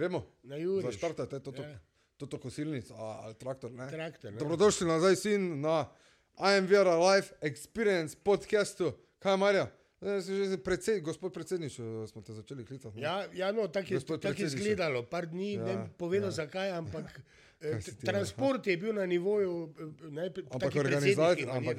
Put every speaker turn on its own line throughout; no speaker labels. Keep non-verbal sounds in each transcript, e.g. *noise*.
Gremo.
Na Juriš.
Zaštartajte to, to,
Ja.
to, to kosilnico a- ali traktor. Ne?
Traktor, ne.
Dobrodošli nazaj, sin, na IMVR Live Experience podcastu. Kaj, Marja? Predsed, gospod predsednik, eh, smo te začeli klicati. ne?
Ja, ja no, tako je, tak je izgledalo, par dni, ja, ne
Ja,
bom povedal
ja.
ja. zakaj, ampak
ti *laughs*
transport je bil na nivoju, eh, ne,
Ampak, organizacija, ampak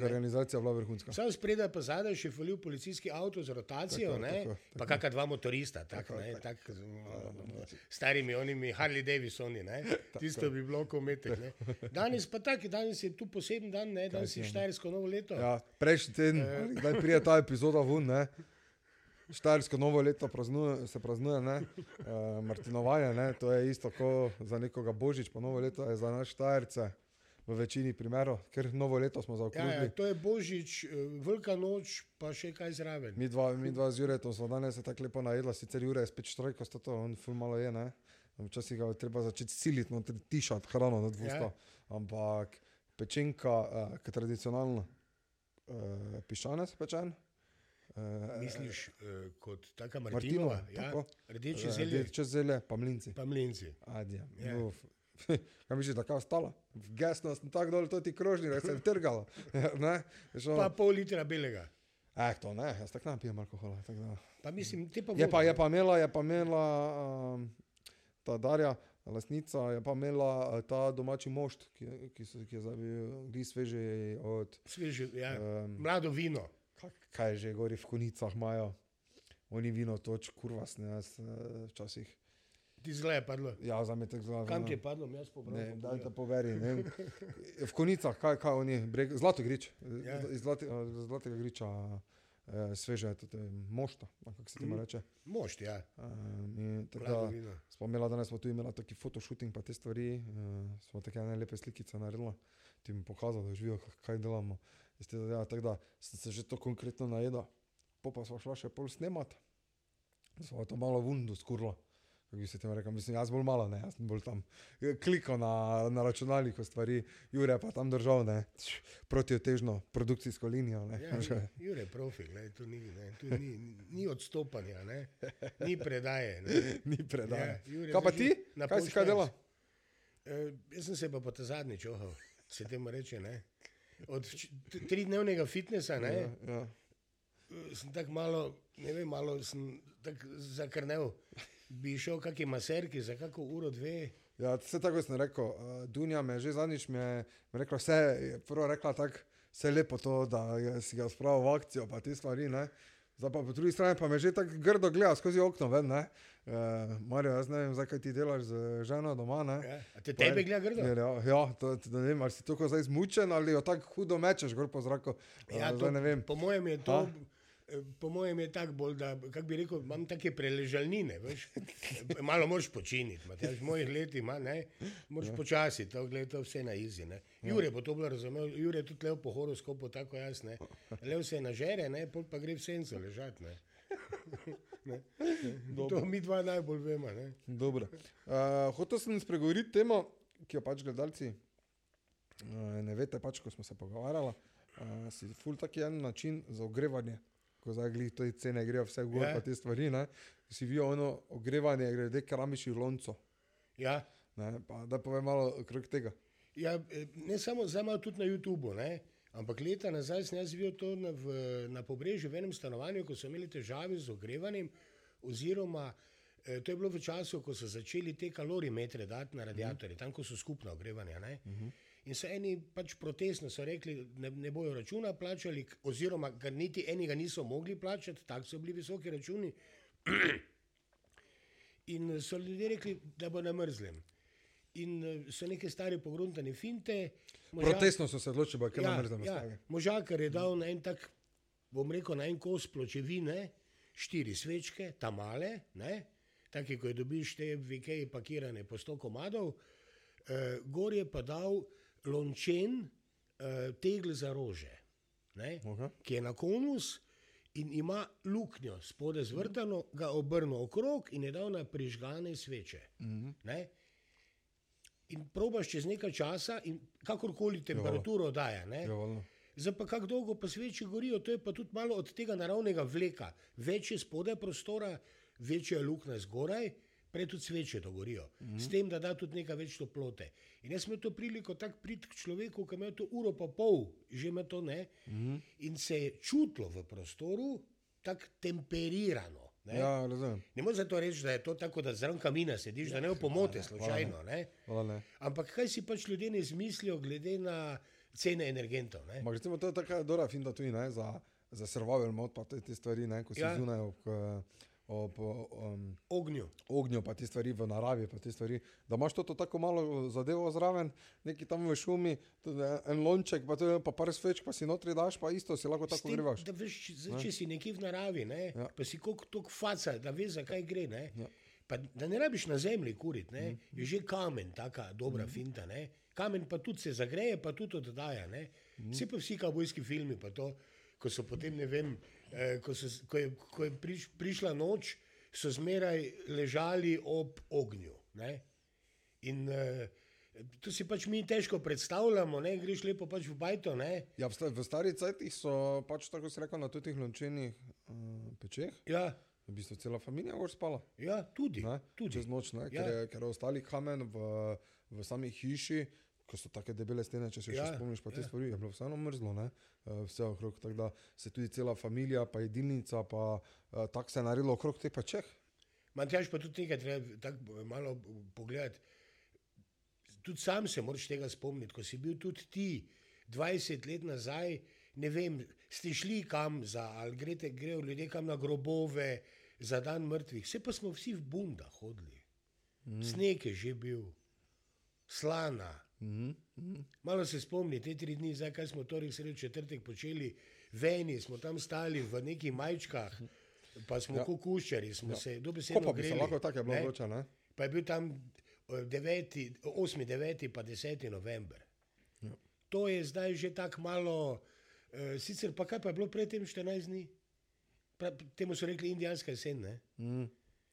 je bila vrhunska.
Sam spredaj pa zadaj še falil policijski avto z rotacijo,
Tako,
ne,
tako,
pa kakšna dva motorista, tak, ne, tak, z mm, starimi onimi Harley Davisoni, ne, *laughs* tisto bi bilo kometek. Ne. Danes pa tak, danes je tu poseben dan, ne, danes je Štajersko novo leto.
Ja, prejšnji teden,
Eh.
kdaj prije ta epizoda ven, ne? Štajersko novo leto praznuje, se praznuje, ne? Uh, Martinovanje, ne? to je isto kot za nekoga Božič, pa novo leto je za nas Štajerce v večini primerov, ker novo leto smo
Ja,
zaokrožili.
ja, to je Božič, eh, velika noč, pa še kaj zraven.
Mi dva, mi dva z Juretom smo danes se tako lepo najedla, sicer Jure je spet štrojko, sto to, on ful malo je, ne? Včasih ga je treba začeti siliti, no, tišati hrano na dvusto.
Ja.
Ampak pečenka, uh, ki je tradicionalna, uh, piščanec pečen. Uh,
Misliš, eh, kot taka
Martinova,
Martinova, ja,
tako.
rdeče zelje,
Če zelje, pa mlinci.
pa mlinci.
Adja.
Ja.
Uf. *laughs* Kaj misliš, da je ostala? Gesno sem tako dol, to ti krožni, da se je trgalo. *laughs* ne? Veš, ono-
Pa pol litra belega.
Eh, to ne, jaz tako ne pijem alkohola.
Pa mislim, te pa
Je pa, je pa imela, je pa imela um, ta Darja, lasnica, je pa imela uh, ta domači mošt, ki, ki, so, ki je zdaj bil sveži od,
Sveže, ja.
um,
Mlado vino.
Kaj, je že gori v konicah imajo. Oni vino toč, kurva sne, jaz uh, včasih.
Ti zle je padlo.
Ja, za me tako zelo.
Kam ti je padlo, jaz pobral.
Ne, daj te poveri. Ne. *laughs* V konicah, kaj, kaj oni, breg, zlato grič,
Ja.
ja. iz zlati, eh, zlatega griča, eh, sveže, tudi mošta, ali kako se temu
Mm.
reče.
Mošt, ja.
Um, tako da,
vino.
Smo imeli, danes smo tu imeli taki fotoshooting, pa te stvari, uh, smo take ene lepe slikice naredili, ti mi pokazali, da živijo, kaj delamo. Iz tega, ja, tako da sem se že to konkretno najedel, po pa smo šla še pol snemati, smo to malo vundo skurlo. Kako bi se temu rekel, mislim, jaz bolj malo, ne, jaz sem bolj tam eh, klikal na, na računalniku stvari, Jure pa tam držal, ne, protiotežno produkcijsko linijo, ne,
Ja. Jure profi, gled, tu, ni, ne, tu ni, ni odstopanja, ne. *laughs* ni predaje. Ne.
ni predaj.
Ja, Jure
kaj pa ti? Kaj si kaj
pol
dela?
E, jaz sem se pa po ta zadnji čohal, se temu reče. Ne. Od tridnevnega fitnesa ne,
Ja, ja.
sem tako malo, ne vem, malo sem tako zakrnel. Bi šel kakšni maserki za kako uro, dve.
Ja, vse tako sem rekel. Uh, Dunja me že zadnjič me je rekla, vse je prvo rekla tako, vse je lepo to, da si ga spravil v akcijo, pa te stvari, ne. Zdaj pa po drugi strani pa me že tako grdo gleda skozi okno, ven, ne. Uh, Marijo, jaz ne vem, zakaj ti delaš z ženo doma, ne.
Ja. Te tebe gleda grdo?
Ja, ja, ja to, to, ne vem, ali si tako zdaj zmučen ali jo tako hudo mečeš gor po zraku.
Ja,
Uh,
to,
ne vem.
Po mojem je to.
A?
Po mojem je tako bolj, da bi rekel, imam take preležalnine. Veš? *laughs* Malo moraš počiniti, Matjaž, mojih letih ima, ne, moraš ja. počasi, to, gled, to vse na izi. Ne. Jure bo to bilo razumel, Jure je tudi lev po horoskopu, tako jaz ne. Lev se nažere, ne, pol pa gre v senco ležati. Ne. *laughs* Ne. To mi dva najbolj vemo. Ne.
Dobro. Uh, hotel sem spregovoriti temo, ki jo pač gledalci uh, ne veste, pač, ko smo se pogovarjali. Uh, si ful taki en način za ogrevanje, ko zdaj te cene grejo vse gor,
Ja.
yeah. pa te stvari. Ne? Si vijo ono ogrevanje glede keramičnih loncev.
Ja.
Ne? Pa da povem malo okrog tega.
Ja, eh, ne samo zdaj malo tudi na YouTubu, ne? ampak leta nazaj sem jaz videl to na, v, na pobrežju v enem stanovanju, ko so imeli težave z ogrevanjem, oziroma eh, to je bilo v času, ko so začeli te kalorimetre dati na radiatorje, tam, ko so skupna ogrevanja. Ne? In so eni pač protestno so rekli, ne, ne bojo računa plačali, oziroma ga niti enega niso mogli plačati, tako so bili visoki računi. *clears throat* In so ljudje rekli, da bo na mrzlem. In so neke stare pogruntane finte. moža-
Protestno so se odločili, da je
ja,
na mrzlem
ja,
stavku.
možakar je dal na en tak, bom rekel, na en kos pločevine, štiri svečke, ta male, ne, take, ko je dobiš te v Ikeji pakirane po sto komadov, eh, gor je pa dal lončen eh, tegl za rože, ne,
Aha.
ki je na konus in ima luknjo spode zvrtano, ga obrnil okrog in je dal na prižgane sveče.
Mhm.
Ne? In probaš čez nekaj časa, in kakorkoli temperaturo daje. Ne?
Ja, valjda.
Zdaj pa kako dolgo pa sveče gorijo, to je pa tudi malo od tega naravnega vleka. Več je spodaj prostora, večja je luknja zgoraj, prej tudi sveče dogorijo, mm -hmm. s tem, da da tudi nekaj več toplote. In jaz sem imel to priliko tako prid k človeku, ki ima to uro pa pol, že ima to ne, mm -hmm. in se je čutilo v prostoru tako temperirano. Ne,
Ja, razumem.
ne moreš zato reči, da je to tako, da zraven kamina sediš, da ne bo pomote slučajno. Ne?
Hvala, ne.
Ampak kaj si pač ljudje ne izmislijo, glede na cene energentov? Ne?
Ampak recimo to je taka dobra finta tudi, ne, za, za survival mod, pa te, te stvari, ne, ko si
Ja.
ja. zunaj ob, eh, ob um,
Ognju.
ognju, pa te stvari v naravi, pa te stvari, da imaš to, to tako malo zadevo zraven, neki tam v šumi, tudi en lonček, pa, to, pa par sveč, pa si notri daš, pa isto si lahko tako grevaš.
Da veš, če, če si nekje v naravi, ne,
Ja.
pa si koliko tok faca, da veš, zakaj gre. Ne,
Ja.
pa, da ne rabiš na zemlji kuriti, ne, je že kamen, taka dobra finta. Ne. Kamen pa tudi se zagreje, pa tudi oddaja. Ne. Vse pa vsi kavbojski filmi, pa to, ko so potem, ne vem, eh, ko, so, ko je, ko je priš, prišla noč, so zmeraj ležali ob ognju. Ne. In uh, to si pač mi težko predstavljamo, ne, greš lepo pač v bajto. Ne.
Ja, v, sta, v starih cajtih so pač tako se rekel na teh lončenih uh, pečeh,
Ja,
v bistvu cela familija gor spala.
ja, tudi.
Ne?
tudi.
Čez noč, ne?
Ja.
ker, je, ker je ostali kamen v, v sami hiši, ko so tako debele stene, če se
Ja,
še spomniš, pa te
ja.
stvari, je bilo vseeno mrzlo, ne? Eh, vse okrog, tako da se tudi cela familija, pa jedilnica, pa uh, tako se je naredilo okrog teh pečeh.
Matjaž pa tudi nekaj treba tako malo pogledati. Tudi sam se moraš tega spomniti, ko si bil tudi ti 20 let nazaj, ne vem, ste šli kam za, ali grete, grejo ljudje kam na grobove za dan mrtvih. Vse pa smo vsi v bunda hodili. Mm. Sneg je že bil, slana.
Mm -hmm.
Malo se spomni, te tri dni, zdaj kaj smo torek, sredo, četrtek počeli, veni smo tam stali v nekih majčkah, pa smo ja. kukuščari, smo ja. se dobesedno
Ko pa bi se
greli,
lahko tako je bilo vroče, ne?
Pa je bil tam eh, 9., 8., 9. pa 10. november.
Ja.
To je zdaj že tako malo, uh, sicer pa kaj pa je bilo predtem 14 dni? Pra, temu so rekli indijanska jesen, ne?
Mm.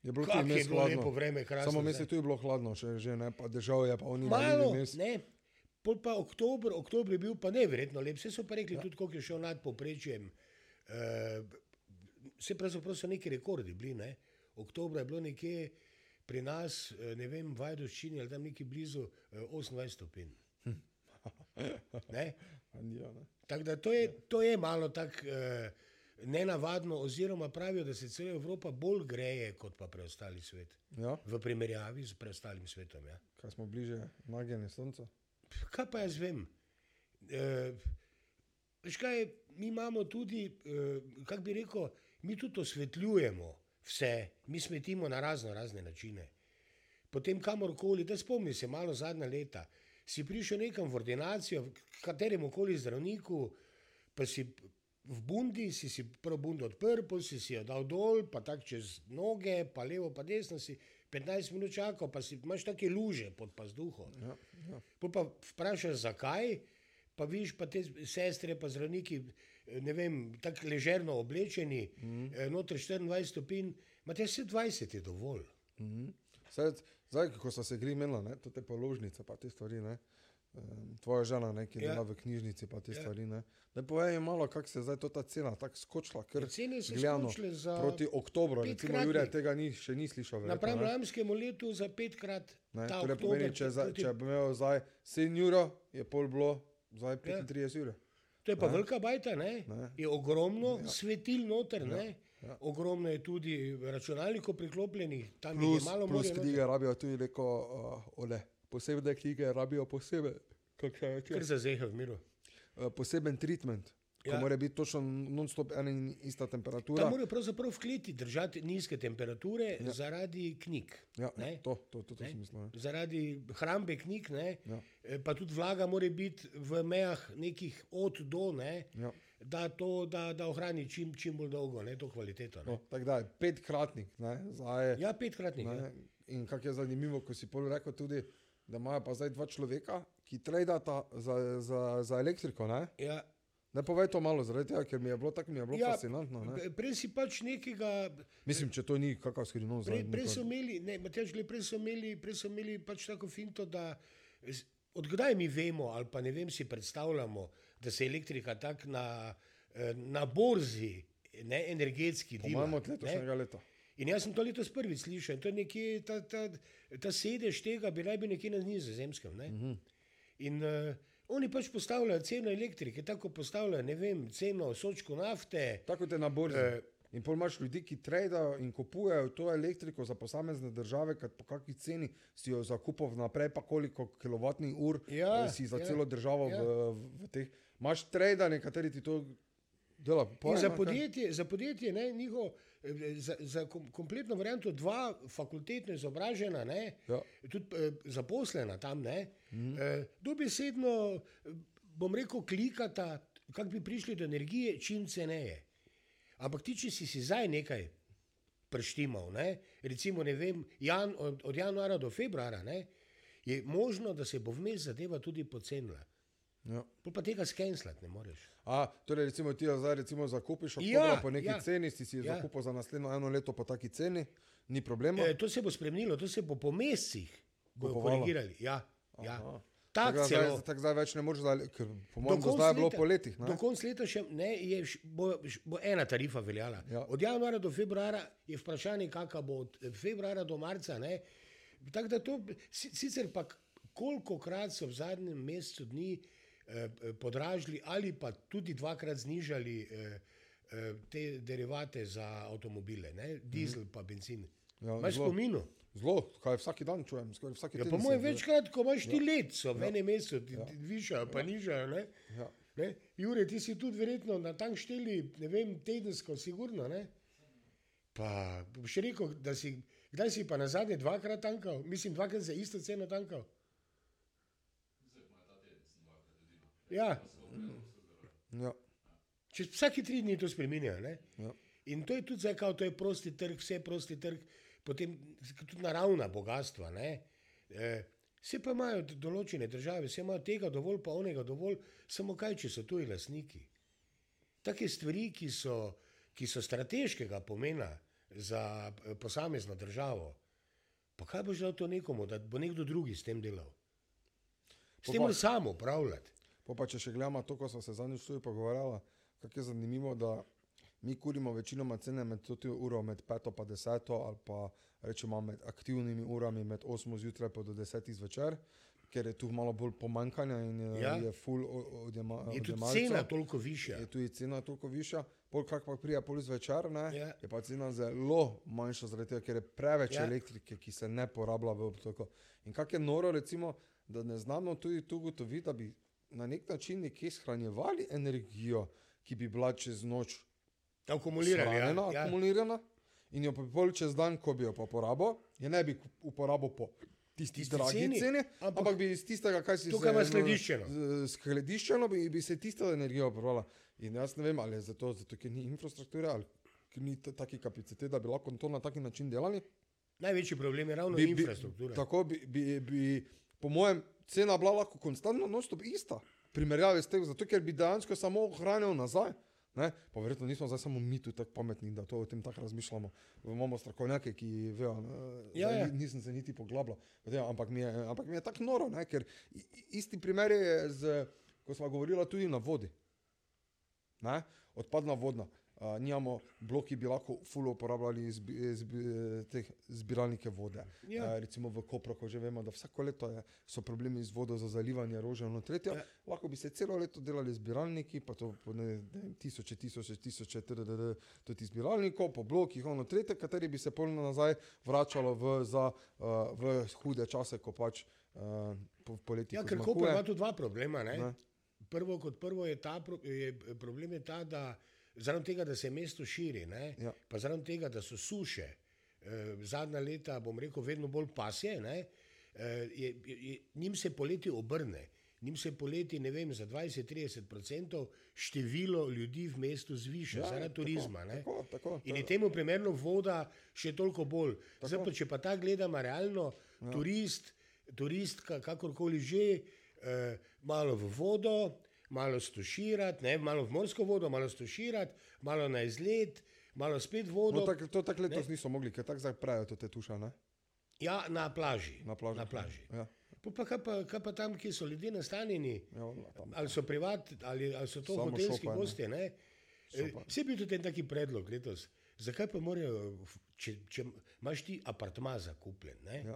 Je bilo tudi
je bilo lepo vreme, krasno.
Samo mesec tu je bilo hladno, še, že ne, pa dežal je, pa oni
Malo, ne. Pol pa oktober, oktober je bil pa neverjetno lep. Vse so pa rekli, ja. tudi koliko je šel nad povprečjem. Uh, vse pravzaprav so neki rekordi bili. Ne? Oktober je bilo nekje pri nas, eh, ne vem, v Vajdoščini ali tam neki blizu eh, 28 stopinj. *laughs* Ne?
Ja, ne.
Tako da to je, to je malo tako uh, nenavadno, oziroma pravijo, da se cela Evropa bolj greje kot pa preostali svet.
ja,
V primerjavi z preostalim svetom. Ja.
kaj smo bliže nagnjeni sonca.
Kaj pa jaz vem? E, veš kaj, mi imamo tudi, e, kako bi rekel, mi tudi osvetljujemo vse, mi smetimo na razno razne načine. Potem kamorkoli, da spomni se malo zadnja leta, si prišel nekam v ordinacijo, v katerem koli zdravniku, pa si v bundi, si si prvo bundo odprl, pa si si jo dal dol, pa tako čez noge, pa levo, pa desno si 15 minut čakal, pa si imaš take luže pod pazduho.
Ja, ja.
Pol pa vprašaš, zakaj, pa vidiš pa te sestre, pa zdravniki, ne vem, tako ležerno oblečeni, mm. noter 24 stopinj, imate vse 20 je dovolj.
Mhm. Zdaj, zdaj, ko so se gri menila, ne, to te položnice, pa te stvari, ne. em, Tvoja žena, ne, ki
Ja.
dela v knjižnici, pa te
Ja.
stvari, ne. Ne povej mi malo, kako se je zdaj ta cena tako skočila, ker
Cene so
gledano
skočile za
proti oktobru, recimo. Jurija tega ni, še ni slišal. verjetno,
Napram
ne.
lanskemu letu za petkrat.
Ne, torej pomeni, če, za,
proti-
če bi imel zdaj 7 ur, je pol bilo zdaj 35 ja. ur.
To je pa velika bajta, ne?
Ne.
je ogromno ja. svetil noter, ne?
ja.
ogromno je tudi računalnikov priklopljenih, tam jih
Plus,
je malo
plus
morja noter.
knjige rabijo tudi neko, uh, ole, posebne knjige rabijo posebej, se
Ker za zehe v miru.
uh, poseben treatment. Ko
Ja.
mora biti točno non-stop ena in ista temperatura.
Tam morajo pravzaprav v kleti držati nizke temperature ja. zaradi knjig.
Ja,
ne?
to, to, to, to
Ne?
sem mislil. ne.
Zaradi hrambe knjig, ne,
Ja.
eh, pa tudi vlaga mora biti v mejah nekih od do, ne,
Ja.
da, to, da, da ohrani čim, čim bolj dolgo ne, to kvaliteto. Ne.
No, tako da je petkratnik. Ne, zdaj,
Ja, petkratnik. Ja.
ne, in kako je zanimivo, ko si pol rekel tudi, da imajo pa zdaj dva človeka, ki tradata za, za, za elektriko. Ne?
Ja.
ne povej to malo, zaradi tega, ker mi je bilo tako mi je bilo
Ja,
fascinantno. Ne?
Prej si pač nekega.
Mislim, če to ni kakav skrivnost.
Prej, prej so imeli, ne, Matjaž, glej, prej so imeli, prej so imeli pač tako finto, da odkdaj mi vemo, ali pa ne vem, si predstavljamo, da se elektrika tako na, eh, na borzi, ne energetski
od
ne.
letošnjega leta.
In jaz sem to letos prvič slišal, to je nekje, ta, ta, ta sedež tega bi naj bil nekje na nizozemskem. Ne?
Mhm.
In uh, oni pač postavljajo ceno elektrike, tako postavljajo, ne vem, ceno sočku nafte.
Tako je na borzi.
Eh,
In pol imaš ljudi, ki tradejo in kupujejo to elektriko za posamezne države, kad po kakšni ceni si jo zakupil vnaprej, pa koliko kilovatnih ur
Ja,
eh, si za
ja,
celo državo
ja.
v, v teh. Imaš trade, nekateri ti to dela.
In
Povej,
za podjetje, za podjetje ne, njiho, eh, za, za kom, kompletno varianto, dva fakultetno izobražena, ne,
Ja.
tudi eh, zaposlena tam, ne, mm. eh, dobesedno, eh, bom rekel, klikata, kako bi prišli do energije, čim ceneje. Ampak ti, če si si zdaj nekaj preštimal, ne, recimo ne vem, jan, od, od januara do februara, ne, je možno, da se bo vmes zadeva tudi pocenila.
Ja.
Pol Pa tega skenslati ne moreš.
A, torej, recimo, ti zdaj recimo zakupiš
Ja,
po neki
ja.
ceni, si si jo
Ja.
zakupil za naslednjo eno leto po taki ceni, ni problema.
E, to se bo spremenilo, to se bo po mesecih korigirali. Ja, ja.
Aha.
Tak
Tako
celo.
zdaj, tako zdaj več ne moreš, ker po mojem do zdaj je bilo po letih. Ne?
Do konca leta še ne, je, bo, bo ena tarifa veljala.
Ja.
Od januarja do februarja je vprašanje, kakšna bo od februarja do marca. ne. Tako da to, si- sicer pa k- kolikokrat so v zadnjem mesecu dni podražili ali pa tudi dvakrat znižali eh, eh, te derivate za avtomobile, ne? dizel pa benzin.
Ja,
Imaš
zelo.
spominu?
Zelo, kaj vsak dan čujem, skoraj vsak
Ja,
teden.
po mojem, večkrat, ko imaš ti let, so v enem mesecu, ti, ti višajo, pa nižajo. Ne?
Ja.
Ne? Jure, ti si tudi verjetno na tank šteli, ne vem, tedensko, sigurno. Ne? Pa boš rekel, da si, kdaj si pa na zadnje dvakrat tankal, mislim, dvakrat za isto ceno tankal. Ja,
Ja.
čez vsake tri dni to spremenjajo. ne.
Ja.
In to je tudi zdaj, kao, to je prosti trg, vse prosti trg, potem tudi naravna bogatstva. Ne? E, vse pa imajo določene države, vse imajo tega dovolj, pa onega dovolj, samo kaj, če so tuji lastniki. Take stvari, ki so, ki so strateškega pomena za eh, posamezno državo, pa kaj boš dal to nekomu, da bo nekdo drugi s tem delal? S tem samo upravljati.
Pa, pa če še gledamo to, ko smo se zadnjič tudi pogovarjali, kako je zanimivo, da mi kurimo večinoma cene med to uro, med 5 in 10, ali pa rečemo med aktivnimi urami, med 8 zjutraj pa do 10 zvečer, ker je tu malo bolj pomankanja in je,
Ja.
je full o- odjema,
Je tudi
odjemalcev.
cena toliko višja.
Je tudi cena toliko višja, pol kak pa prija pol zvečer, ne,
Ja.
je pa cena zelo manjša, zaradi tega, ker je preveč
Ja.
elektrike, ki se ne porablja v obtoku. In kak je noro, recimo, da ne znamo tudi tu ugotoviti, da bi na nek način nekje shranjevali energijo, ki bi bila čez noč
Akumulirali.
shranjena,
Ja, ja.
akumulirana in jo pa bi pol čez dan, ko bi jo pa porabil, je ne bi uporabil po tisti, dragi
ceni,
ceni,
ampak-
ampak, bi iz tistega, kaj si
Tukaj skladiščeno.
Skladiščeno bi, bi se tista energija uporabljala. In jaz ne vem, ali je zato, zato ker ni infrastrukture ali ker ni ta- taki kapacitet, da bi lahko to na taki način delali.
Največji problem je ravno
Bi, bi,
infrastruktura.
tako bi, bi, bi, po mojem, cena bila lahko konstantno, non-stop ista. Primerjavi s tem, zato ker bi dejansko samo ohranil nazaj. Ne? Pa verjetno nismo zdaj samo mi tu tako pametni, da to o tem tako razmišljamo. Imamo strokovnjake, ki vejo,
Ja, ja.
ni- nisem se niti poglabljal, ampak mi je, ampak mi je tako noro, ne? ker isti primer je, z, ko smo govorili tudi na vodi. Ne? Odpadna vodna. Uh, nijamo bloki, bi lahko fulo uporabljali zbi, zbi, teh zbiralnike vode.
Ja.
Uh, recimo v Kopru, ko že vemo, da vsako leto je, so problemi z vodo za zalivanje rože in tretje.
Ja.
Lahko bi se celo leto delali zbiralniki, pa to po ne, ne, tisoče, tisoče, tisoče, tdd, tudi zbiralnikov, po blokih, ono tretje, kateri bi se polno nazaj vračalo v, za, uh, v hude čase, ko pač uh, po, poleti.
Ja, ker. Koper ima tu dva problema. Ne?
Ne.
Prvo kot prvo je ta je, problem je ta, da zaradi tega, da se mesto širi, ne?
Ja.
pa zaradi tega, da so suše, eh, zadnja leta, bom rekel, vedno bolj pasje, ne? eh, je, je, njim se poleti obrne. Njim se poleti, ne vem, za 20-30% število ljudi v mestu zviša, ja, zaradi turizma. ne.
Tako, tako,
In
to-
je temu primerno voda še toliko bolj. Zdaj, pa, če pa ta gledamo realno, ja. turist, turistka, kakorkoli že, eh, malo v vodo, malo stoširati, ne, malo v morsko vodo, malo stoširati, malo na izlet, malo spet vodo.
No, tak, to tako letos ne? niso mogli, ker tako zdaj pravijo te tuša, ne?
Ja, na plaži.
Na plaži.
Na plaži.
Ja,
Pa, pa, kaj pa, kaj pa tam, kjer so ljudje nastanjeni,
ja, tam.
ali so privat, ali, ali so to
Samo
hotelski
šopa, ne.
gosti. Ne? Eh, Vse je bil tudi en taki predlog letos, zakaj pa morajo, če, če imaš ti apartma zakupljen, ne?
Ja.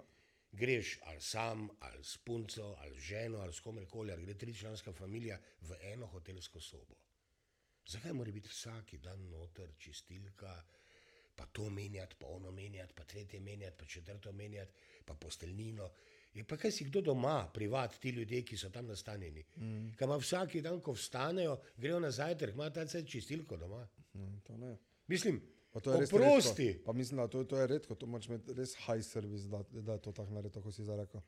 Greš ali sam, ali s punco, ali z ženo, ali s komerkoli, ali gre tričlanska družina v eno hotelsko sobo. Zakaj mora biti vsak dan noter čistilka, pa to menjati, pa ono menjati, pa tretje menjati, pa četrto menjati, pa posteljnino. Je pa kaj si kdo doma, privat, ti ljudje, ki so tam nastanjeni. Mm. Kaj ima vsak dan, ko vstanejo, grejo na zajtrk, ima ta cel čistilko doma.
Mm.
Mislim,
Pa to je res
oprosti.
redko. Pa mislim, da to, to je redko, to moraš imeti res high service, da, da to tako narediti, kot si zdaj rekel.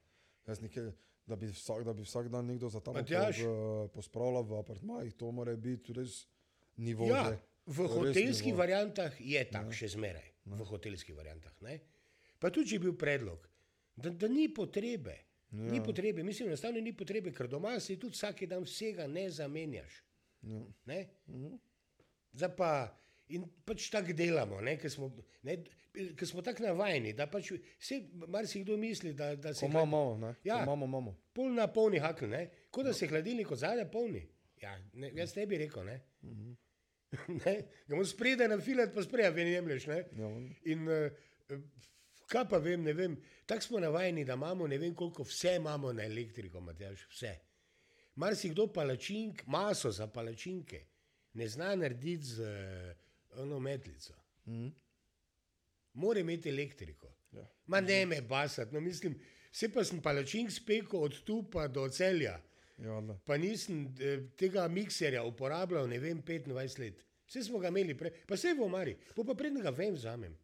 Jaz nekaj, da bi vsak, da bi vsak dan nekdo za tam
Matjaž.
pospravljal v apartmajih, to mora biti res nivo.
Ja,
že.
v hotelskih
nivo.
variantah je tako še zmeraj. V hotelskih variantah. Ne? Pa tudi, če je bil predlog, da, da ni potrebe. Ja. Ni potrebe, mislim, enostavno ni potrebe, ker doma si tudi vsak dan vsega ne zamenjaš.
Ja.
Ne? Zdaj pa in pač tako delamo, ne, ker smo, ne, smo tako navajeni, da pač vse, marsikdo misli, da, da se
imamo, imamo, ne?
Ja.
Imamo, imamo.
pol na polni hakl, ne? kot da se hladilnik od zadaj polni. Ja, ne, jaz ne bi rekel, ne. ne? Ga moraš spredaj nafilat, pa spredaj ven jemlješ. Ne?
Ja,
In uh, kaj pa vem, ne vem, tako smo navajeni, da imamo ne vem koliko, vse imamo na elektriko, Matjaž, vse. Mar si kdo palačink, maso za palačinke, ne zna narediti z uh, ono metlico.
Mhm.
Mora imeti elektriko.
Ja.
Ma ne me basati, no mislim, vse pa sem palačink spekel od tu pa do celja.
Ja, valjda.
Pa nisem eh, tega mikserja uporabljal, ne vem, 25 let. Vse smo ga imeli prej, pa vse v omari, pa, pa prednjo ga vem vzamem.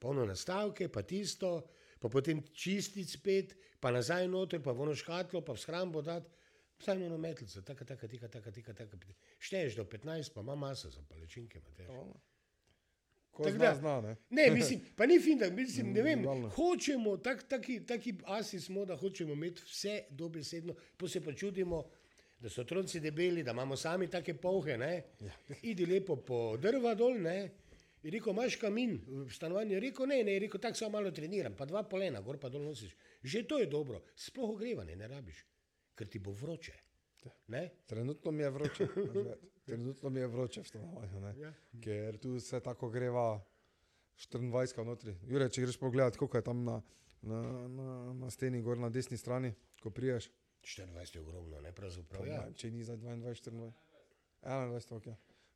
Polno nastavke, pa tisto, pa potem čistiti spet, pa nazaj noter, pa v ono škatlo, pa v shrambo dati. Vsaj eno metlico, taka, taka, tika, taka, tika, taka. Šteješ do 15, pa ima maso za palečinke. Matej.
Ja, valjda. Ko
Tako
zna,
da-
zna, ne?
Ne, mislim, pa ni fin, da mislim, ne vem, hočemo, tak, taki, taki asi smo, da hočemo imeti vse dobesedno, pa se pa čudimo, da so otroci debeli, da imamo sami take polhe, ne.
Ja.
Idi lepo po drva dol, ne. Je rekel, imaš kamin v stanovanju, je rekel, ne, ne, je rekel, tako samo malo treniram, pa dva polena, gor pa dol nosiš. Že to je dobro, sploh ogrevanje ne rabiš, ker ti bo vroče. Ne?
Trenutno mi je vroče. *laughs* Trenutno mi je vroče v stanovanju, ne?
Ja.
ker tu se tako greva 24 notri. Jure, če greš pogledat, koliko je tam na, na, na, na steni, gor na desni strani, ko priješ.
24 je ogromno, ne pravzaprav.
Ja.
Ja.
Če ni za 22, 24, 21, ok.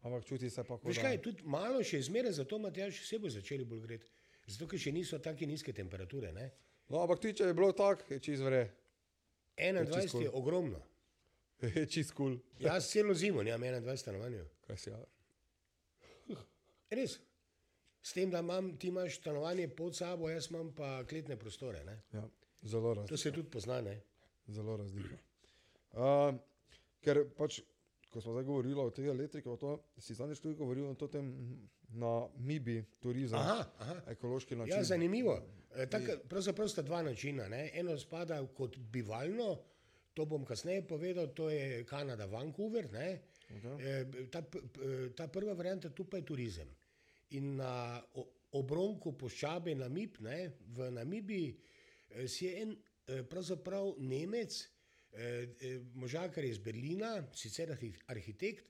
Ampak čuti se pa kot.
Veš kaj, tudi malo še zmeraj, zato Matjaž vse bo začeli bolj greti. Zato, ker še niso tako nizke temperature. Ne?
No, ampak ti, če je bilo tako, je čist vre.
21
čisto
je ogromno.
Je čist kul. Cool.
Jaz celo zimo nimam 21 stanovanj.
Kaj si ja?
Res. S tem, da imam, ti imaš stanovanje pod sabo, jaz imam pa kletne prostore. Ne?
ja. Zelo
To
razlika.
se tudi pozna. Ne?
Zelo razlika. Uh, ker pač, ko smo zdaj govorili o tej elektriki, to, si zadnjič tudi govoril o tem na MIBI turizem,
Aha, aha.
ekološki način.
Ja, zanimivo. E, Tak, pravzaprav sta dva načina. Ne? Eno spada kot bivalno, to bom kasneje povedal, to je Kanada, Vancouver. Ne?
Okay.
E, ta, p- ta prva varianta tu pa je turizem. In na obronku poščabe Namib, ne, v Namibiji, eh, si je en pravzaprav Nemec, možakar iz Berlina, sicer arhi- arhitekt,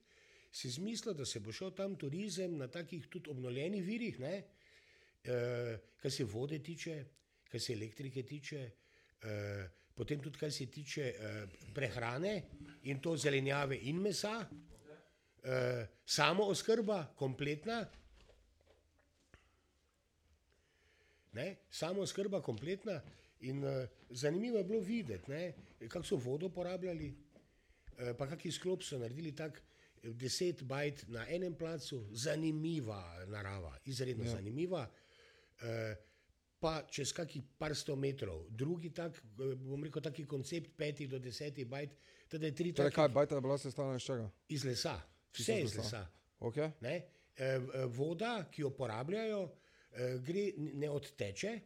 si izmislil, da se bo šel tam turizem na takih tudi obnovljenih virih, eh, kar se vode tiče, kar se elektrike tiče, eh, potem tudi kar se tiče eh, prehrane in to zelenjave in mesa, eh, samo oskrba, kompletna. Ne? Samo oskrba kompletna. In uh, zanimivo je bilo videti, kako so vodo porabljali, uh, pa kakšen sklop so naredili. Tak, eh, Deset bajt na enem placu, zanimiva narava, izredno ja. zanimiva. Uh, pa čez kakih par sto metrov, drugi tak, eh, bom rekel, taki koncept petih do desetih bajt, teda je tri
Torej,
take
kaj, bajta je bila sestavljena iz čega?
iz lesa, vse
iz lesa.
lesa.
Okay.
Ne? E, e, Voda, ki jo porabljajo, e, gre, ne odteče,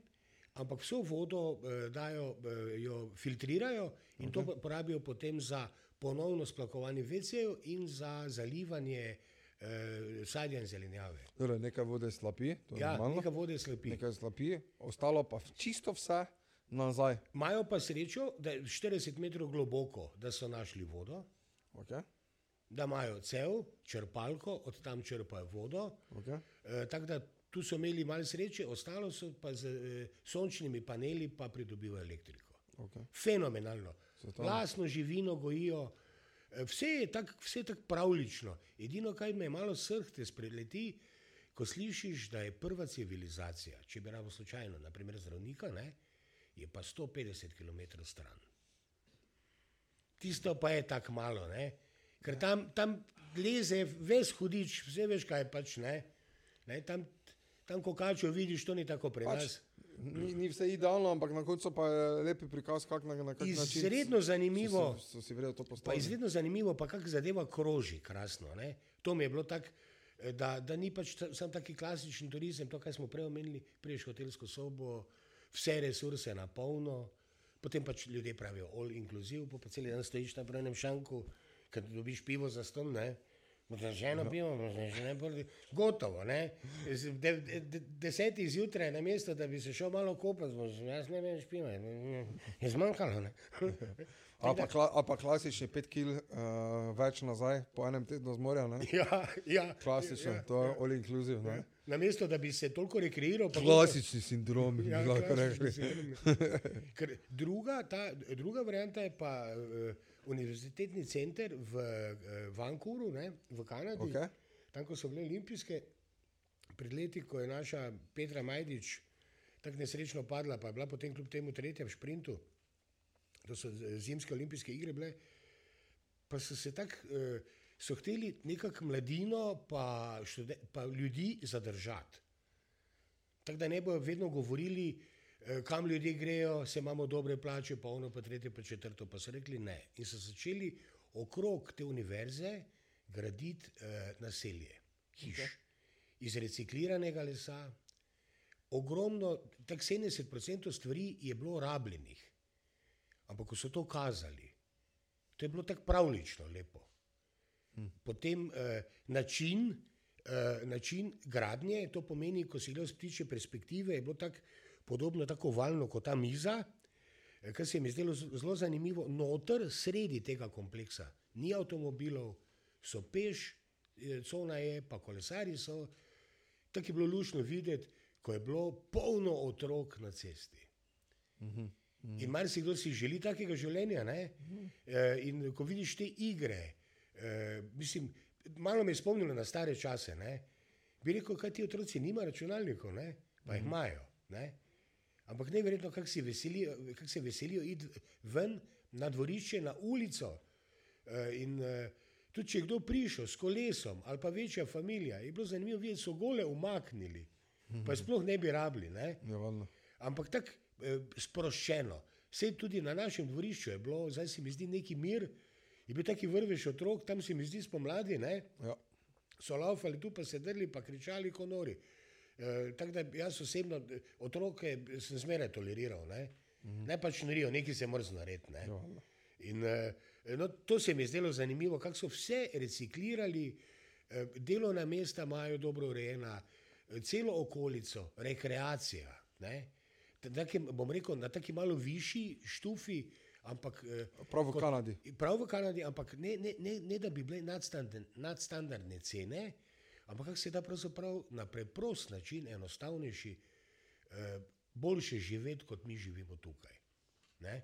ampak vso vodo e, dajo, e, jo filtrirajo in okay. to po- porabijo potem za ponovno splakovanje vecev in za zalivanje e, sadja in zelenjave.
Torej, nekaj vode slapi, to je
Ja,
normalno.
nekaj vode slepi.
Nekaj slapi, ostalo pa čisto vse nazaj.
Imajo pa srečo, da je 40 metrov globoko, da so našli vodo.
Okay.
da imajo cev, črpalko, od tam črpajo vodo.
Okay.
E, tako da tu so imeli malo sreče, ostalo so pa z e, sončnimi paneli pa pridobivajo elektriko.
Okay.
Fenomenalno.
Svetovno.
Lastno živino gojijo, e, vse je tako tak pravlično. Edino, kar me malo srhte spreleti, ko slišiš, da je prva civilizacija, če bi rabo slučajno, naprimer zdravnika, ne, je pa 150 km stran. Tisto pa je tako malo, ne? ker tam, tam leze ves hudič, vse veš, kaj pač ne. ne? Tam, tam ko kačo vidiš, to ni tako pri
Pač,
nas.
Ni, ni vse idealno, ampak na koncu pa je lepi prikaz, kak na, na kak način.
Izredno zanimivo.
So, si- so si to
Pa
postavili.
izredno zanimivo, pa kako zadeva kroži, krasno. Ne? To mi je bilo tako, eh, da, da ni pač ta, sam taki klasični turizem, to, kar smo prej omenili, priješ hotelsko sobo, vse resurse na polno, potem pač ljudje pravijo all inclusive, pa, pa cel dan stojiš na prvem šanku, kad dobiš pivo za ston, ne. Boš že eno pivo, ne prvi. Gotovo, ne. De, de, de, desetih zjutraj na mesto, da bi se šel malo kopati, jaz ne vem, špiva, je zmanjkalo. *laughs*
A pa, kla, a pa klasični 5 kg uh, več nazaj po enem tednu z morja. Ne?
Ja, ja.
Klasično,
Ja,
to je all inclusive. Ne?
Na mesto, da bi se toliko rekreiral, pa
Klasični sindrom, bi
Ja,
lahko
klasični
rekli.
sindrom. Druga, ta, druga varianta je pa uh, univerzitetni center v uh, Vancouvru, ne, v Kanadi.
Okej.
Tam, ko so bile olimpijske, pred leti, ko je naša Petra Majdič tako nesrečno padla, pa je bila potem kljub temu tretja v šprintu, to so z- zimske olimpijske igre bile, pa so se tako, uh, so hteli nekako mladino pa, štude, pa ljudi zadržati. Tako da ne bojo vedno govorili, eh, kam ljudje grejo, se imamo dobre plače, pa ono, pa tretje, pa četrto. Pa so rekli ne. In so začeli okrog te univerze graditi eh, naselje, hiš okay. iz recikliranega lesa. Ogromno, tako 70% stvari je bilo rabljenih. Ampak ko so to kazali, to je bilo tako pravlično lepo. Potem eh, način, eh, način gradnje, to pomeni, ko si gledal z ptiče perspektive, je bilo tako podobno, tako valno kot ta miza, eh, kar se mi je zdelo zelo zanimivo. Noter, sredi tega kompleksa, ni avtomobilov, so peš, eh, cona je, pa kolesari so. Tako je bilo lušno videti, ko je bilo polno otrok na cesti. In marsikdo si želi takega življenja. Ne? E, in ko vidiš te igre, e, mislim, malo me je spomnilo na stare čase. Ne? Bi rekel, kaj ti otroci nima računalnikov, ne? pa jih imajo. Ne? Ampak neverjetno, kako se veselijo, kak se veselijo iti ven na dvorišče, na ulico. E, in e, tudi, če je kdo prišel s kolesom ali pa večja familija, je bilo zanimivo videti, so gole umaknili, pa sploh ne bi rabili. Ne?
Ja,
ampak tako eh, sproščeno. Vse tudi na našem dvorišču je bilo, zdaj se mi zdi neki mir, je bil taki vrvež otrok, tam se mi zdi spomladi, ne,
Ja.
so laufali tu, pa se drli, pa kričali kot nori. E, tako da jaz osebno eh, otroke sem zmeraj toleriral, ne, mm. ne pač norijo, nekaj se mora narediti. Ne.
Ja, valjda.
In, eh, no, to se mi je zdelo zanimivo, kako so vse reciklirali, eh, delovna mesta imajo dobro urejena, eh, celo okolico, rekreacija. Ne? Ta- Taki, bom rekel, na taki malo višji štufi, ampak. eh,
Prav v
kot-
Kanadi.
Prav v Kanadi, ampak ne, ne, ne, ne da bi bile nadstandardne, nadstandardne cene, ampak se da pravzaprav na preprost način, enostavnejši, eh, boljše živeti, kot mi živimo tukaj. Ne?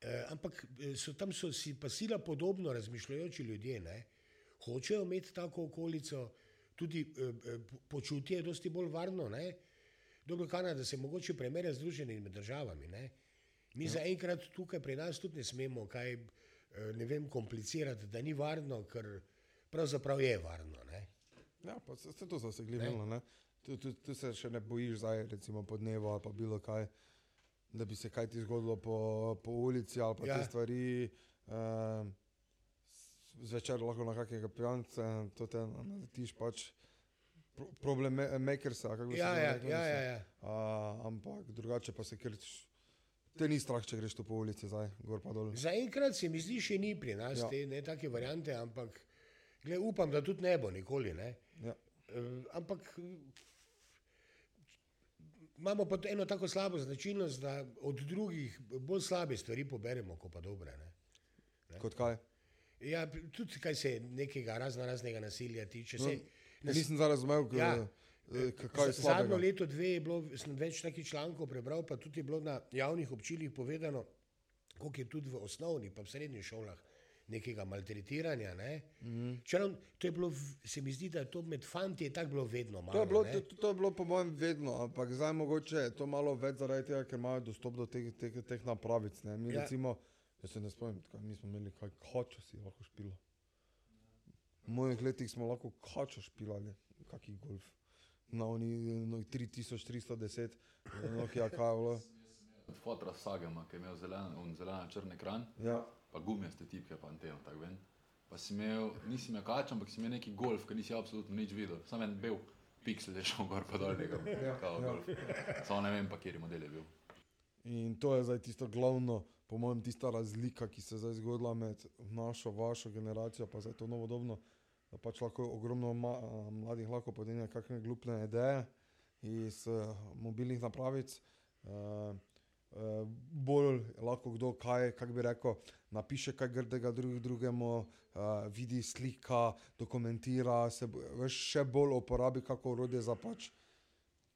Eh, ampak eh, so, tam so si pa sila podobno razmišljajoči ljudje. Ne? Hočejo imeti tako okolico, tudi po- počutje je dosti bolj varno. Ne? Dobro, Kanada se mogoče primerja z Združenimi državami. Ne? Mi zaenkrat tukaj pri nas tudi ne smemo kaj ne vem, komplicirati, da ni varno, ker pravzaprav je varno. Ne?
Ja, pa se, se to ne. Tu, tu, tu se še ne bojiš zdaj, recimo po dnevu ali pa bilo kaj, da bi se kaj ti zgodilo po, po ulici ali pa ja.
Ja.
te stvari. Um, zvečer lahko na kakega pijanca, to te naletiš pač. pro- Problem makersa, kako bi se
Ja, ja,
reklo,
ja,
mislim.
ja, ja.
A, ampak drugače pa se ker te ni strah, če greš tu po ulici, zdaj gor pa dol.
Zaenkrat se mi zdi, še ni pri nas
Ja.
ja. te ne, take variante, ampak gled, upam, da tudi ne bo nikoli. Ne?
Ja.
Eh, ampak imamo pa eno tako slabo značilnost, da od drugih bolj slabe stvari poberemo, kot pa dobre. Ne?
Kot kaj?
Ja, tudi kaj se nekega razno raznega nasilja tiče. Se,
No, nisem zdaj razumel, k-
Ja.
eh, kaj je
Z- Zadnjo leto, dve je bilo, sem več takih člankov prebral, pa tudi je bilo na javnih občilih povedano, koliko je tudi v osnovnih, pa v srednjih šolah nekega maltretiranja. Ne? Mm. Čeprav, to je bilo, se mi zdi, da je to med fanti je tako bilo vedno malo.
To je, bilo,
ne.
to, to je bilo po mojem vedno, ampak zdaj mogoče je to malo več zaradi tega, ker imajo dostop do teh, teh, teh napravic. Ne. Mi
Ja.
recimo, jaz se ne spomnim, kaj mi smo imeli, kaj hočo si lahko špilo. V mojih letih smo lahko hočo špilali, kakih golf. Na oni no, 3310, Nokia kaj je bilo.
Od fotra Sagema, ki je imel zelen, on zelen črn ekran,
Ja.
Pa gumijaste tipke, pa anteno, tako ven. Pa si imel, nisi imel kač, ampak si imel neki golf, ki nisi absolutno nič videl. Sam en bil piksel je šel gor pa dol nekam, kao
ja.
golf. Samo ne vem pa, kjer model je bil.
In to je zdaj tisto glavno, po mojem, tista razlika, ki se je zdaj zgodila med našo, vašo generacijo, pa zdaj to novodobno. Da pač lahko ogromno ma, mladih lahko podegne kakšne glupne ideje iz uh, mobilnih napravic. Uh, uh, bolj lahko kdo kaj, kako bi rekel, napiše kaj grdega drug, drugemu, uh, vidi slika, dokumentira, se veš, še bolj uporabi kako orodje za pač,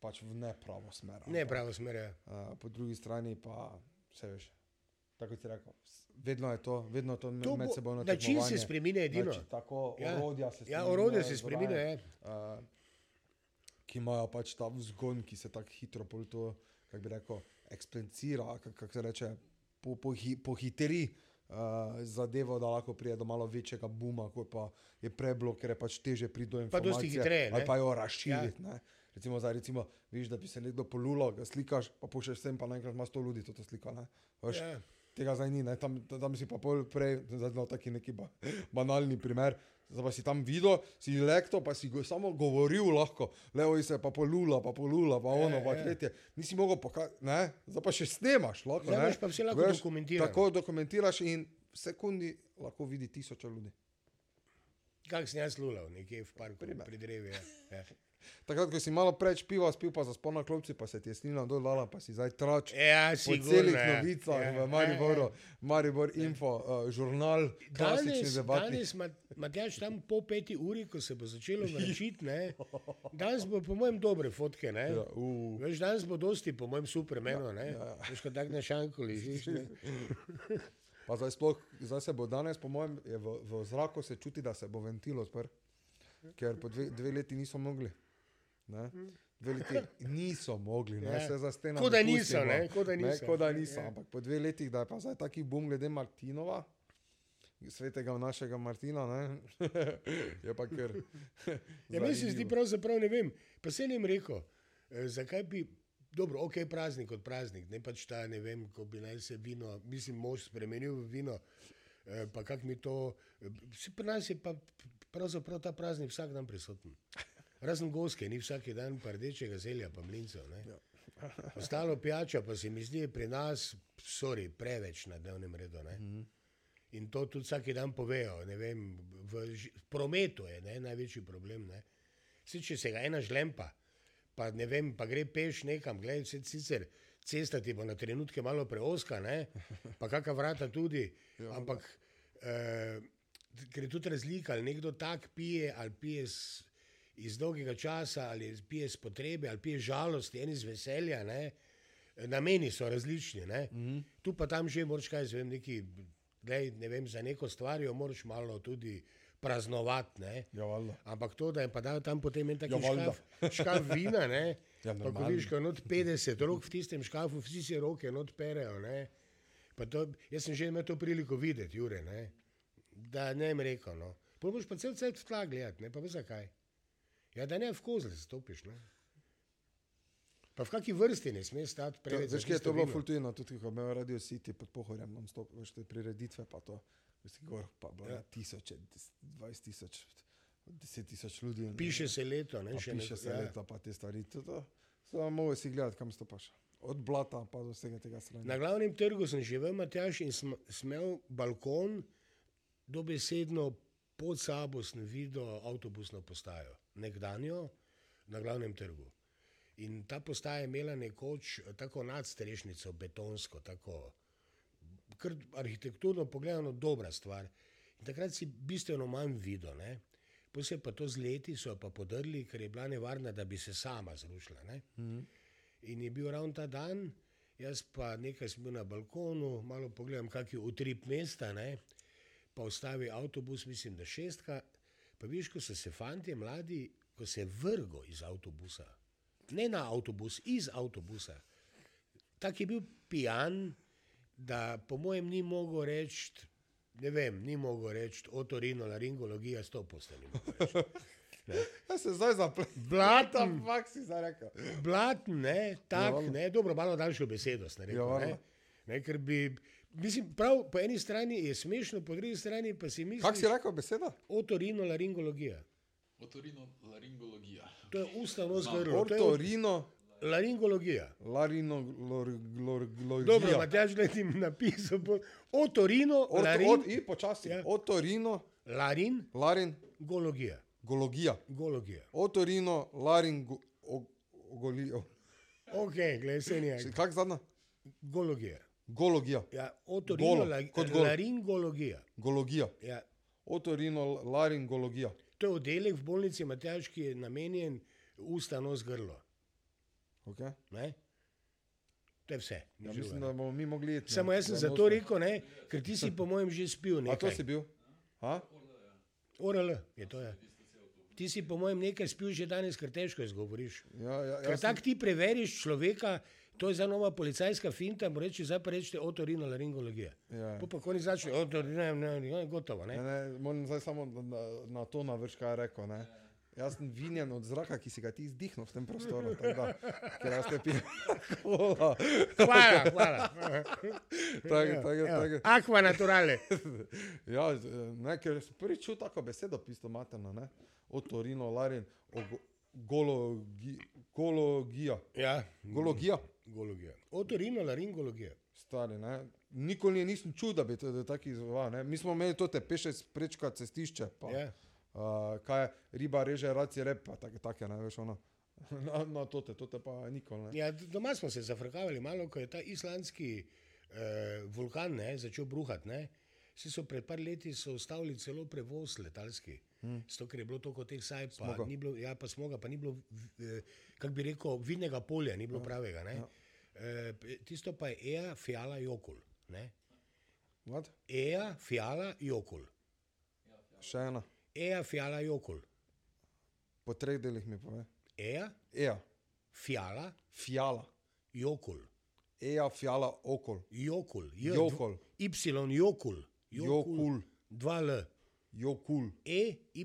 pač v nepravo smer.
Ne
ampak-
pravo smer. Ja.
Uh, po drugi strani pa vse veš. Tako si rekel, vedno je to, vedno je to,
To
med
bo-
sebojno
način se spreminja edino.
Znači, tako
Ja.
orodja se
Ja,
spreminjajo,
orodje se
zraven,
spreminja. Ja.
Uh, ki imajo pač ta vzgon, ki se tako hitro pol to, kako bi rekel, eksplicira, kako kak se reče, po, po, pohiteri uh, zadevo, da lahko pride do malo večjega buma, kot pa je prej bilo, ker je pač teže priti do
Pa
informacije.
dosti hitreje, ne.
Ali pa jo razširiti. Ja. Recimo, zdaj, recimo, viš, da bi se nekdo polulal, ga slikaš, pa pošlješ sem, pa naenkrat imaš to ljudi, to slika. Ne? Veš,
Ja.
Tega zdaj ni, ne? tam, tam si pa pol prej, zdaj znal taki neki ba, banalni primer. Zdaj pa si tam videl, si lekto, pa si go, samo govoril lahko, levo se je pa polula, pa polula, pa ono,
Ja,
pa
ja.
tretje. Nisi mogel pokazati, ne, zdaj pa še snemaš, lahko. Ne.
imaš pa vse lahko dokumentirano.
Tako dokumentiraš in v sekundi lahko vidi tisoče ljudi.
Kak sem jaz lulal, nekje v parku,
Primer.
pri drevi. Ja. Ja.
Takrat, ko si malo preč piva, spil pa za spolna klopci, pa se ti je snila dol dala, pa si zdaj trač.
Ja,
Po
sigurno,
celih
ja.
novicah
Ja,
v
ja,
Mariboru,
ja.
Maribor Info, uh, žurnal, klasični
Danes,
debatni.
danes Mat- Matjaž, tam po peti uri, ko se bo začelo vrčiti, ne, danes bo po mojem dobre fotke. Ne.
Ja, uh.
Veš, danes bo dosti, po mojem, supermenu. Ja,
ja.
Veš, kot tak na šanku ležiš. ne. *laughs*
Pa zdaj, sploh, zdaj se bo danes, po mojem, je v, v zraku se čuti, da se bo ventilo spr. Ker po dve, dve leti niso mogli. Ne? Dve leti niso mogli, ne
Ja.
se za steno.
Ko da niso, ne, ko da niso.
Ko da niso,
Ja.
ampak po dve letih, da je pa zdaj taki bum glede Martinova, svetega našega Martina, ne? *laughs* je pa kar.
Ja, meni se zdi pravzaprav ne vem. Pa se jim rekel, eh, zakaj bi. Dobro, ok, praznik kot praznik, ne pač ta, ne vem, ko bi naj se vino, mislim, mož spremenil v vino, eh, pa kak mi to. eh, pri nas je pa pravzaprav ta praznik vsak dan prisoten. Razen goske, ni vsak dan pa rdečega zelja, pa mlincev. ne. *laughs* Ostalo pijača pa se mi zdi pri nas, sorry, preveč na dnevnem redu. Ne? In to tudi vsak dan povejo. Vem, v, prometu je ne, največji problem. Ne. Vsi, če se ga ena žlempa, pa, ne vem, pa gre peš nekam, gledaj, vse sicer cesta ti bo na trenutke malo preoska, ne, pa kakšna vrata tudi. Ampak eh, ker je tudi razlika, ali nekdo tak pije, ali pije z, iz dolgega časa, ali pije iz potrebe, ali pije žalosti, en iz veselja. Ne. Nameni so različni. Ne. Mm -hmm. Tu pa tam že moraš kaj, zvem, neki, glej, ne vem, za neko stvar jo moraš malo tudi praznovati. ne.
Ja.
Ampak to, da je pa tam potem en taki
Ja,
škaf, škaf vina, ne? *laughs*
Ja,
pa ko vidiš, ko je not 50 rok v tistem škafu, vsi si roke not perejo, ne? Pa To, jaz sem že imel to priliko videti, Jure, ne? da ne vem rekel. No. Pol boš pa cel cel v tla gledati, ne pa veš zakaj. Ja, da ne v kozle stopiš. Ne? Pa v kakšni vrsti ne smeš stati preveč.
veš, kje je to bilo fultujno, tudi ko imel Radio City pod pohorjem, non stop, veš, te prireditve pa to, veš, gor, pa bilo
Ja.
tisoče, dvajset tisoč, deset tisoč ljudi. ne.
Piše se leto, ne? Še
piše
ne-
se
ja.
leta, pa te stvari. To, to, samo mogo si gledati, kam stopaš. Od blata pa do vsega tega strani.
Na glavnem trgu sem živel, Matjaš, in sem smel balkon, dobesedno pod sabo sem videl avtobusno postajo, nekdanjo na glavnem trgu. In ta postaja je imela nekoč eh, tako nadstrešnico, betonsko, tako kar arhitekturno pogledano dobra stvar. In takrat si bistveno manj videl. Ne? Potem pa to z leti so pa podrli, ker je bila nevarna, da bi se sama zrušila. Ne? In je bil ravno ta dan, jaz pa nekaj sem bil na balkonu, malo pogledam, kak je utrip mesta, ne? Pa ustavi avtobus, mislim, da šestka. Pa viš, ko so se fanti mladi, ko se vrgo iz avtobusa, ne na avtobus, iz avtobusa. Tak je bil pijan, da po mojem ni mogel reči, ne vem, ni mogel reči otorino, laringologija, sto postani. *laughs*
Jaz se zdaj zapletem.
Blaten, *laughs*
Fak si zdaj rekel.
blaten, ne, tak,
valjda.
ne, dobro, malo daljšo besedo, sem rekel,
Ja,
ne, ne, ker bi, mislim, prav po eni strani je smešno, po drugi strani pa si misliš,
Kak si rekel beseda?
otorino, laringologija.
Otorino laringologija.
To je usta, nos, grlo, to je
Ortorino,
laringologija.
laringologija.
Dobro, Matjaž, da ti napisal, otorino,
Orto,
larin,
od, i počasi.
Ja.
Otorino,
larin,
larin,
gologija.
gologija.
Gologija.
Otorino, laringologija.
Ok, gledaj, se nije.
Kak zadnja?
Gologija.
Gologija.
Ja, otorino,
Golo. Gologija.
Ja.
Otorino, laringologija.
To je oddelek v bolnici Matjaž, ki je namenjen usta, nos, grlo.
Okay.
Ne? To je vse.
Ja, mislim, da bomo mi mogli iti.
Samo jaz sem
za
zato
nosno.
rekel, ne, ker ti si po mojem že spil
A to
nekaj.
si bil? Ha?
ORL je to. Ja. Ti si po mojem nekaj spil že danes, ker težko izgovoriš.
Ja, ja,
Ker
jaz sem-
tako ti preveriš človeka, to je za nova policajska finta, mu reči, zdaj pa rečete otorino laringologija.
Ja.
Po pa oni začne, otorino, ne, ne, ne, gotovo,
Ne,
ne.
ne, moram zdaj samo na, na, to navrš, kaj je rekel. Ne. Jaz sem vinjen od zraka, ki si ga ti izdihnil v tem prostoru. tako Da, ker jaz te pijem.
Hvala, *laughs* hvala.
Tako, tako,
Evo,
tako.
Aqua naturale. *laughs*
Ja, ne, ker sem prvič čutil tako besedo, pisto materno, ne. Otorino, larin, ogo- gologi, gologija.
Ja,
Gologija,
gologija. Otorino laringologija.
stari, ne. Nikoli je nisem čutil, da bi to tako izval, ne. Mi smo imeli to te peše sprečka cestišče, pa
Ja.
uh, kaj je, riba reže, raci rep, pa take, take, ne, veš, ono. *laughs* Na, na tote, tote pa nikoli, ne.
Ja, doma smo se zafrkavali malo, ko je ta islandski eh, vulkan ne, začel bruhati. Ne. Vsi so pred par leti ustavili celo prevoz letalski. Hmm. Zato, ker je bilo toliko teh saj, pa
Smoga.
ni bilo, ja, pa smoga, pa ni bilo, eh, kako bi rekel, vidnega polja, ni bilo ja. pravega. Ne. Ja. Eh, tisto pa je Ea, Fiala, Jokul.
What?
Ea, Fiala, Jokul.
Še ena,
Ea, Fiala, Jokul.
po treh delih mi pove.
Ea,
Eja,
Fiala,
fjala,
Jokul.
eja, fjala, okol,
Jokul. J,
Jokul.
Y, Jokul.
Jokul.
Dva L.
jokul,
E, Y,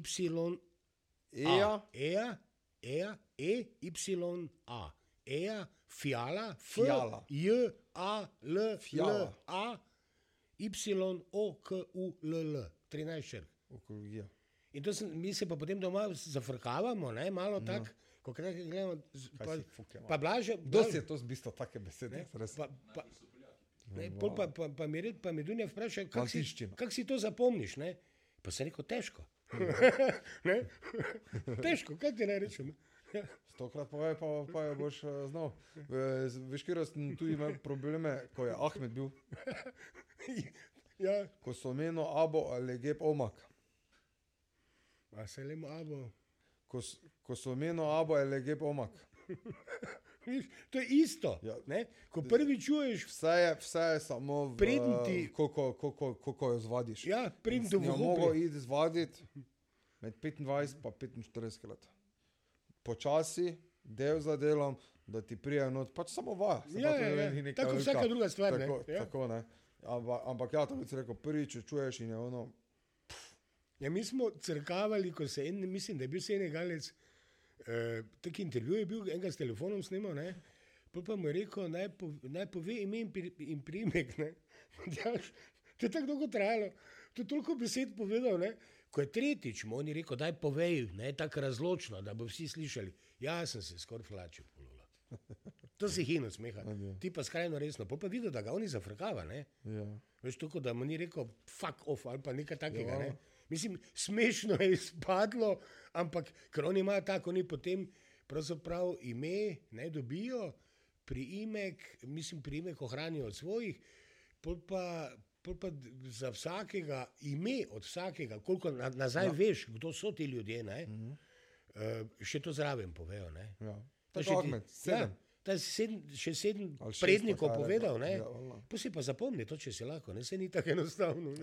eja,
Ea, Ea, E, Y, A. Ea, Fiala, F,
Fiala.
J, A, L,
Fiala.
L, A, Y, O, K, U, L, L. 13 šerk.
okologija.
In to sem, mi se pa potem doma zafrkavamo, ne, malo tako, ko kaj gledamo. Pa, pa blaže.
Kdo si je to zbisto take besede?
Ne,
res?
pa, pa, ne, pol pa, pa, pa, mi red, pa mi Dunja vpraša, kako si, kak si to zapomniš. Ne? Pa sem rekel, težko. *laughs* *laughs* Ne? težko, kaj ti naj rečem?
Stokrat povej, pa, pa jo boš uh, znal. E, veš, kjer sem tu imel probleme, ko je Ahmed bil,
ja,
ko so menil abo ali geb omak.
a se le abo.
Ko, ko so menil abo ali geb omak.
To je isto.
Ja.
Ne? Ko prvi čuješ,
Vse je, vse je samo v,
Preden ti-
koliko, koliko, koliko jo zvadiš.
ja, pridem do
Jo mogo iti zvaditi med 25 in 45 let. Počasi, del za delom, da ti prijajo not, pač samo vaja.
Ja,
pa to
ja,
ne
ja. Tako
velika-
vsaka druga stvar, ne.
Tako,
Ja.
tako ne. Ampak, ampak ja, to bi si rekel, prvič čuješ in je ono,
Ja, mi smo crkavali, ko se en, mislim, da je bil Senegalec, eh, taki intervju je bil, enega s telefonom snimal, ne. Pol pa mu je rekel, naj, po, naj pove ime in, pri, in primek. Ne. *laughs* To je tako dolgo trajalo, to je toliko besed povedal. Ne. Ko je tretjič, mu on je rekel, daj povej, ne tako razločno, da bo vsi slišali. Ja, sem se skoraj flačil. polula. *laughs* To se hino smeha. Ti pa skrajno resno. Pol pa videl, da ga oni zafrkava. Ne.
ja.
Veš, tako da mu ni rekel, fuck off ali pa nekaj takega.
Ja.
Ne? Mislim, smešno je izpadlo, ampak ker oni imajo tako, oni potem pravzaprav ime ne dobijo, priimek, mislim, priimek ohranijo od svojih, pol pa za vsakega ime od vsakega, koliko na, nazaj ja. veš, kdo so ti ljudje, ne, -hmm. uh, še to zraven povejo. Ne.
Ja. Tako Ahmed, sedem.
Ja, ta si sedem, še sedem prednikov
je
povedal,
rekla.
ne.
Ja, valjda.
Pa si pa zapomni to, če si lahko, ne, se ni tako enostavno.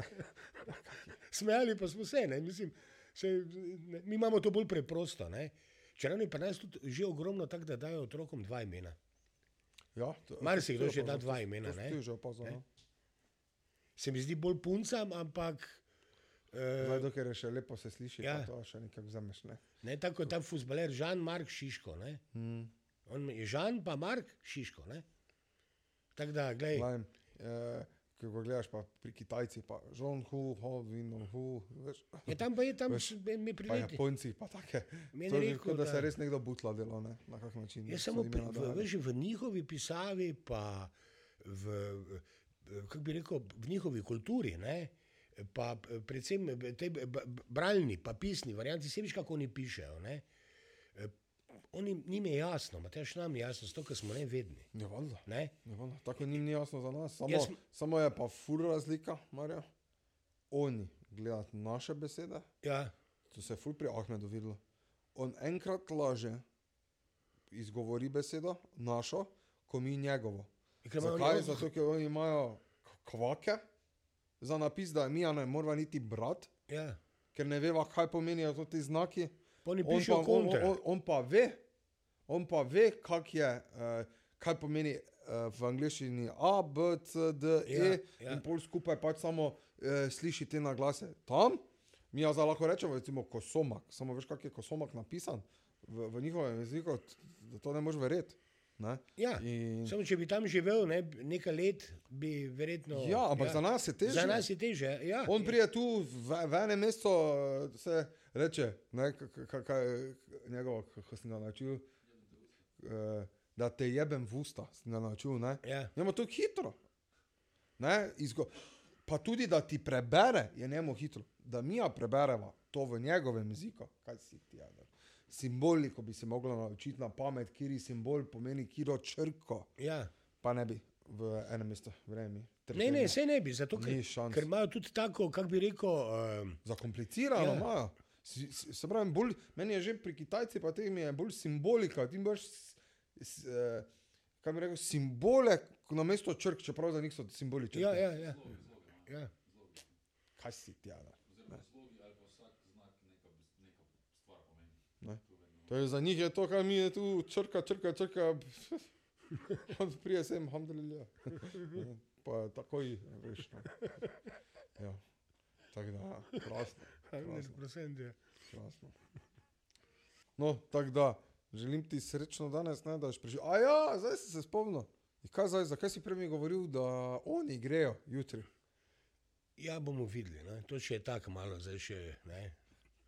*laughs* Smejali pa smo se, ne, mislim, se, ne, mi imamo to bolj preprosto, ne. Čeprav je pri nas tudi že ogromno tako, da dajo otrokom dva imena.
Ja, to-
Marsikdo
to
že
je
da
opazno,
dva
to-
imena,
to si
ne.
ti že opazil, no.
Se mi zdi bolj puncam, ampak uh,
dokler je še lepo se sliši,
Ja.
pa to še nekako vzameš. Ne?
ne tako kot ta futbaler Žan-Mark Šiško. Ne.
Mm.
On je Žan, pa Mark Šiško. ne. Tako da, gledaj,
Lajm, eh, ko ga gledaš pa pri Kitajcih, pa Žon Hu, Ho, Vin, Hu, veš,
je tam pa je tam
Veš,
mi prileti.
Japonci, pa take.
Meni
je
rekel,
da se
da-
je res nekdo butla delo, ne? na kak način. So
samo pri, v, veš, v njihovi pisavi, pa v, kako bi rekel, v njihovi kulturi, ne, pa predvsem te bralni, pa pisni varianti, se veš, kako oni pišejo. Ne. Oni, njim je jasno, Mateš nam je jasno, zato ker smo nevedni.
Ja, valjda.
Ne?
Ja, valjda. Tako njim ni jasno za nas. Samo,
Jaz sem-
samo je pa fur razlika, Marja. Oni gledajo naše besede,
Ja,
to se je ful pri Ahmedu videlo. On enkrat laže, izgovori besedo, našo, ko mi njegovo. Zakaj?
oni-
Zato, ker oni imajo kvake za napis, da mi ja ne moramo niti brati,
ja.
ker ne veva, kaj pomenijo ti znaki. On pa, on, on, on pa ve, on pa ve, kak je, uh, kaj pomeni uh, v angleščini A, B, C, D, E,
Ja,
ja,
ja.
in pol skupaj pač samo uh, sliši te naglase. Tam, mi ja zdaj lahko rečemo, recimo kosomak, samo veš, kak je kosomak napisan v, v njihovem jeziku, da to ne moreš verjeti. Ne?
Ja,
In,
Samo če bi tam živel ne, nekaj let, bi verjetno.
ja, ampak ja. za nas je težje.
Za nas je teže. Ja.
On pride tu v, v enem mestu, se reče, ne, kaj njegovo, kako sem ga naučil, eh, da te jebem v usta, sem ga naučil. Ne,
Ja.
Njemu to hitro. Ne, izgo, pa tudi, da ti prebere, je njemu hitro. Da mi ja preberemo to v njegovem jeziku, kaj si ti je. Simboli, ko bi se mogla naučiti na pamet, kiri simbol pomeni kiro črko,
Ja.
pa ne bi v enem mestu, vremi.
Ne, ne, se ne bi, zato ker, ker imajo tudi tako, kako bi rekel. Um,
Zakomplicirano
Ja.
imajo. Se pravi, bolj, meni je že pri Kitajcih, pa tem je bolj simbolika. Ti imaš, eh, kaj bi rekel, simbole na mesto črk, čeprav za njih so simboli črk.
ja, ja, ja. ja.
Kaj si ti, Ana? Ne. To je za njih je to, kar mi je tu črka, črka, črka. *laughs* On prije sem, alhamdulillah. *laughs* Pa takoj, veš. No. Ja. Tako da, krasno. krasno.
100%.
Krasno. No, tako da, želim ti srečno danes, ne, da boš prišel. A ja, zdaj si se spomnil. In Kaj zdaj, zakaj si prej mi govoril, da oni grejo jutri?
ja, bomo videli. Ne? To še je tako malo, zdaj še ne.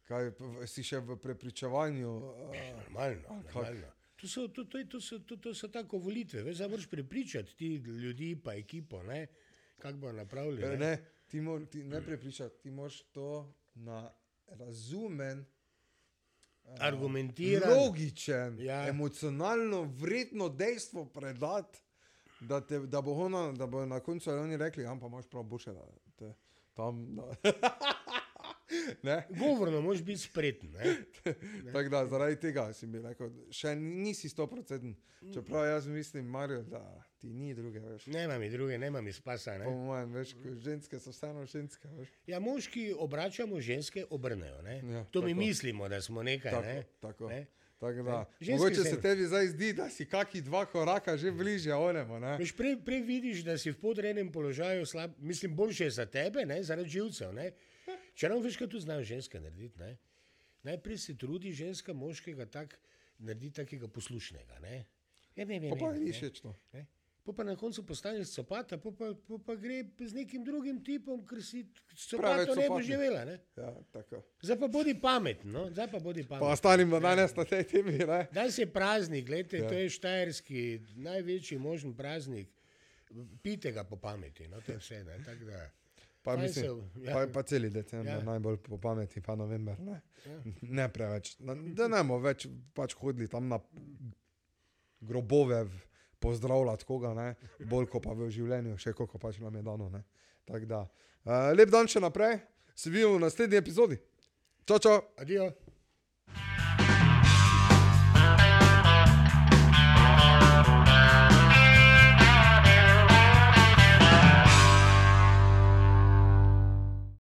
Kaj, si še v prepričevanju? Uh,
Normalno. normalno. To so, to, to, to, so, to, to so tako volitve, veš, zdaj moraš prepričati ti ljudi, pa ekipo, ne, kako bo napravljeno.
Eh, ne, ti, mor, ti ne prepričati, ti moraš to na razumen, eh,
Argumentiran.
logičen,
Ja.
emocionalno vredno dejstvo predati, da, te, da, bo ona, da bo na koncu oni rekli, pa imaš prav boljše, da te tam. Da. *laughs* ne?
Govorno moraš biti spreten. Ne? *laughs*
Tako da zaradi tega si mi rekel, še nisi 100%. Čeprav jaz mislim, Mario, da ti ni druge, veš.
Nema mi druge, nema mi spasa.
Po
Ne?
mojem, veš, ženske so vseeno ženske, veš.
Ja, moški obračamo, ženske obrnejo. Ne?
Ja,
to mi
tako.
mislimo, da smo nekaj.
Tako,
ne?
tako.
Ne?
Tako da, mogoče
se-
tebi zdaj zdi, da si kaki dva koraka že bližje onemu. ne?
Prej, prej vidiš, da si v podrejenem položaju, slab, mislim, boljše za tebe, ne, zaradi živcev. Ne. Če nam veš, kaj tu znajo ženske narediti. Ne. Najprej se trudi ženska moškega tak, narediti takega poslušnega. Ne. Ja, ne, ne,
Pa pa
ne,
ni
ne,
všečno.
ne. Po pa na koncu postaneš sopata, po pa, po pa gre z nekim drugim tipom, ker si
Preveč
sopato ne
sopatni.
živela. Ne.
Ja, tako.
Zdaj pa bodi pameten, no? zdaj pa bodi
Pa
pameten.
ostanimo danes na tej temi. Ne?
Danes je praznik, gledajte. Ja. to je štajerski, največji možen praznik. Pite ga po pameti, no to je vse. Ne? tako Da,
Pa, mislim,
se- ja.
pa, pa celi decembr,
Ja.
najbolj po pameti, pa november. Ne,
Ja.
ne preveč. Da ne bomo več pač hodili tam na grobove pozdravljati koga, ne? bolj kot pa v življenju, še koliko pač nam je dano. Ne? Tak da. Uh, lep dan še naprej, se vidimo v naslednji epizodi. Čau, čau.
Adijo.